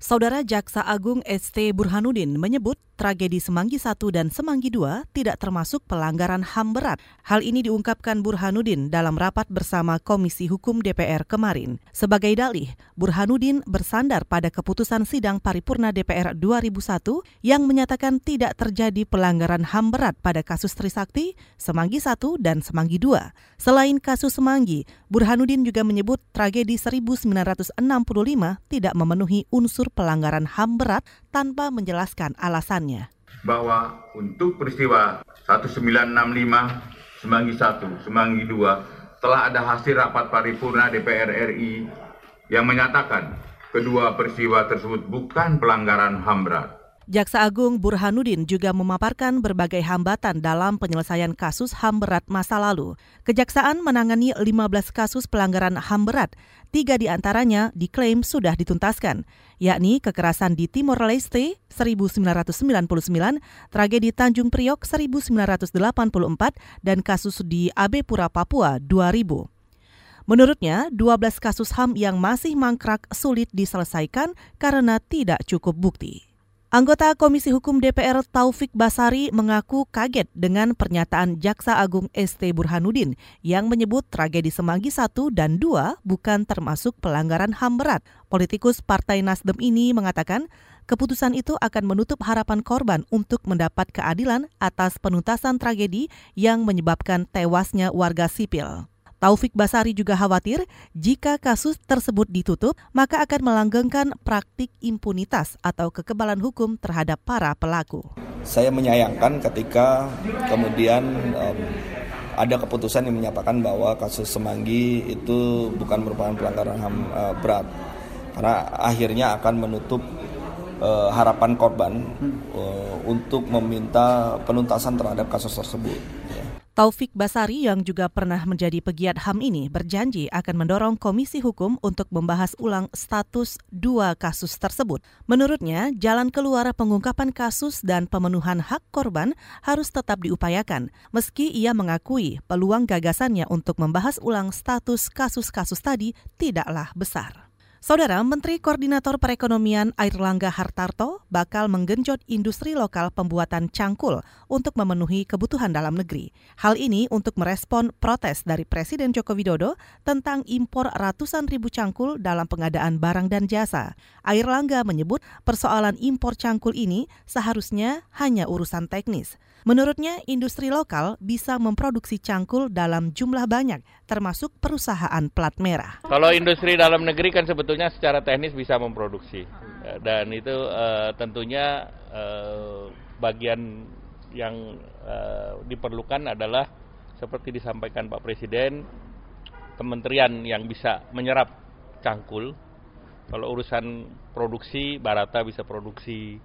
Saudara Jaksa Agung ST Burhanuddin menyebut tragedi Semanggi I dan Semanggi II tidak termasuk pelanggaran HAM berat. Hal ini diungkapkan Burhanuddin dalam rapat bersama Komisi Hukum DPR kemarin. Sebagai dalih, Burhanuddin bersandar pada keputusan sidang paripurna DPR 2001 yang menyatakan tidak terjadi pelanggaran HAM berat pada kasus Trisakti, Semanggi I dan Semanggi II. Selain kasus Semanggi, Burhanuddin juga menyebut tragedi 1965 tidak memenuhi unsur pelanggaran HAM berat tanpa menjelaskan alasannya. Bahwa untuk peristiwa 1965, Semanggi 1, Semanggi 2, telah ada hasil rapat paripurna DPR RI yang menyatakan kedua peristiwa tersebut bukan pelanggaran HAM berat. Jaksa Agung Burhanuddin juga memaparkan berbagai hambatan dalam penyelesaian kasus HAM berat masa lalu. Kejaksaan menangani 15 kasus pelanggaran HAM berat, tiga di antaranya diklaim sudah dituntaskan, yakni kekerasan di Timor Leste 1999, tragedi Tanjung Priok 1984, dan kasus di Abepura, Papua 2000. Menurutnya, 12 kasus HAM yang masih mangkrak sulit diselesaikan karena tidak cukup bukti. Anggota Komisi Hukum DPR Taufik Basari mengaku kaget dengan pernyataan Jaksa Agung ST Burhanuddin yang menyebut tragedi Semanggi 1 dan 2 bukan termasuk pelanggaran HAM berat. Politikus Partai Nasdem ini mengatakan keputusan itu akan menutup harapan korban untuk mendapat keadilan atas penuntasan tragedi yang menyebabkan tewasnya warga sipil. Taufik Basari juga khawatir jika kasus tersebut ditutup, maka akan melanggengkan praktik impunitas atau kekebalan hukum terhadap para pelaku. Saya menyayangkan ketika kemudian um, ada keputusan yang menyatakan bahwa kasus Semanggi itu bukan merupakan pelanggaran HAM uh, berat, karena akhirnya akan menutup uh, harapan korban uh, untuk meminta penuntasan terhadap kasus tersebut. Ya. Taufik Basari yang juga pernah menjadi pegiat HAM ini berjanji akan mendorong Komisi Hukum untuk membahas ulang status dua kasus tersebut. Menurutnya, jalan keluar pengungkapan kasus dan pemenuhan hak korban harus tetap diupayakan, meski ia mengakui peluang gagasannya untuk membahas ulang status kasus-kasus tadi tidaklah besar. Saudara Menteri Koordinator Perekonomian Airlangga Hartarto bakal menggenjot industri lokal pembuatan cangkul untuk memenuhi kebutuhan dalam negeri. Hal ini untuk merespon protes dari Presiden Joko Widodo tentang impor ratusan ribu cangkul dalam pengadaan barang dan jasa. Airlangga menyebut persoalan impor cangkul ini seharusnya hanya urusan teknis. Menurutnya, industri lokal bisa memproduksi cangkul dalam jumlah banyak, termasuk perusahaan plat merah. Kalau industri dalam negeri kan sebetulnya secara teknis bisa memproduksi, dan itu uh, tentunya uh, bagian yang uh, diperlukan adalah seperti disampaikan Pak Presiden, kementerian yang bisa menyerap cangkul. Kalau urusan produksi, Barata bisa produksi,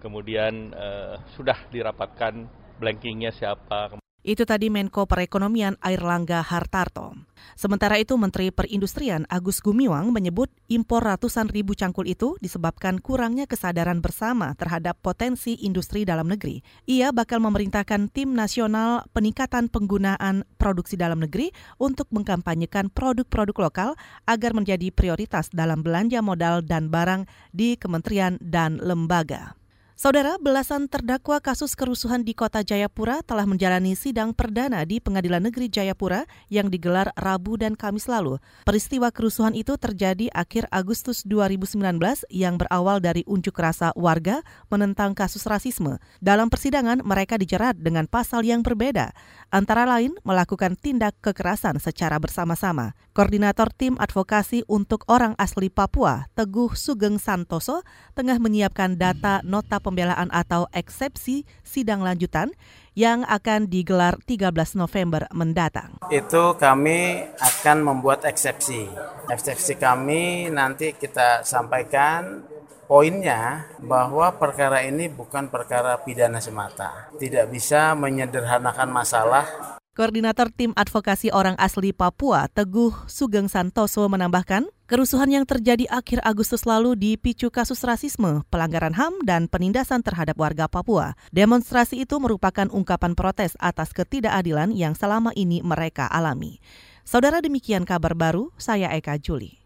kemudian uh, sudah dirapatkan blankingnya siapa. Itu tadi Menko Perekonomian Airlangga Hartarto. Sementara itu Menteri Perindustrian Agus Gumiwang menyebut impor ratusan ribu cangkul itu disebabkan kurangnya kesadaran bersama terhadap potensi industri dalam negeri. Ia bakal memerintahkan tim nasional peningkatan penggunaan produksi dalam negeri untuk mengkampanyekan produk-produk lokal agar menjadi prioritas dalam belanja modal dan barang di kementerian dan lembaga. Saudara, belasan terdakwa kasus kerusuhan di kota Jayapura telah menjalani sidang perdana di Pengadilan Negeri Jayapura yang digelar Rabu dan Kamis lalu. Peristiwa kerusuhan itu terjadi akhir Agustus 2019 yang berawal dari unjuk rasa warga menentang kasus rasisme. Dalam persidangan, mereka dijerat dengan pasal yang berbeda, antara lain melakukan tindak kekerasan secara bersama-sama. Koordinator Tim Advokasi untuk Orang Asli Papua, Teguh Sugeng Santoso, tengah menyiapkan data nota pembelaan atau eksepsi sidang lanjutan yang akan digelar 13 November mendatang. Itu kami akan membuat eksepsi. Eksepsi kami nanti kita sampaikan poinnya bahwa perkara ini bukan perkara pidana semata. Tidak bisa menyederhanakan masalah Koordinator Tim Advokasi Orang Asli Papua, Teguh Sugeng Santoso menambahkan, kerusuhan yang terjadi akhir Agustus lalu dipicu kasus rasisme, pelanggaran HAM, dan penindasan terhadap warga Papua. Demonstrasi itu merupakan ungkapan protes atas ketidakadilan yang selama ini mereka alami. Saudara demikian kabar baru, saya Eka Juli.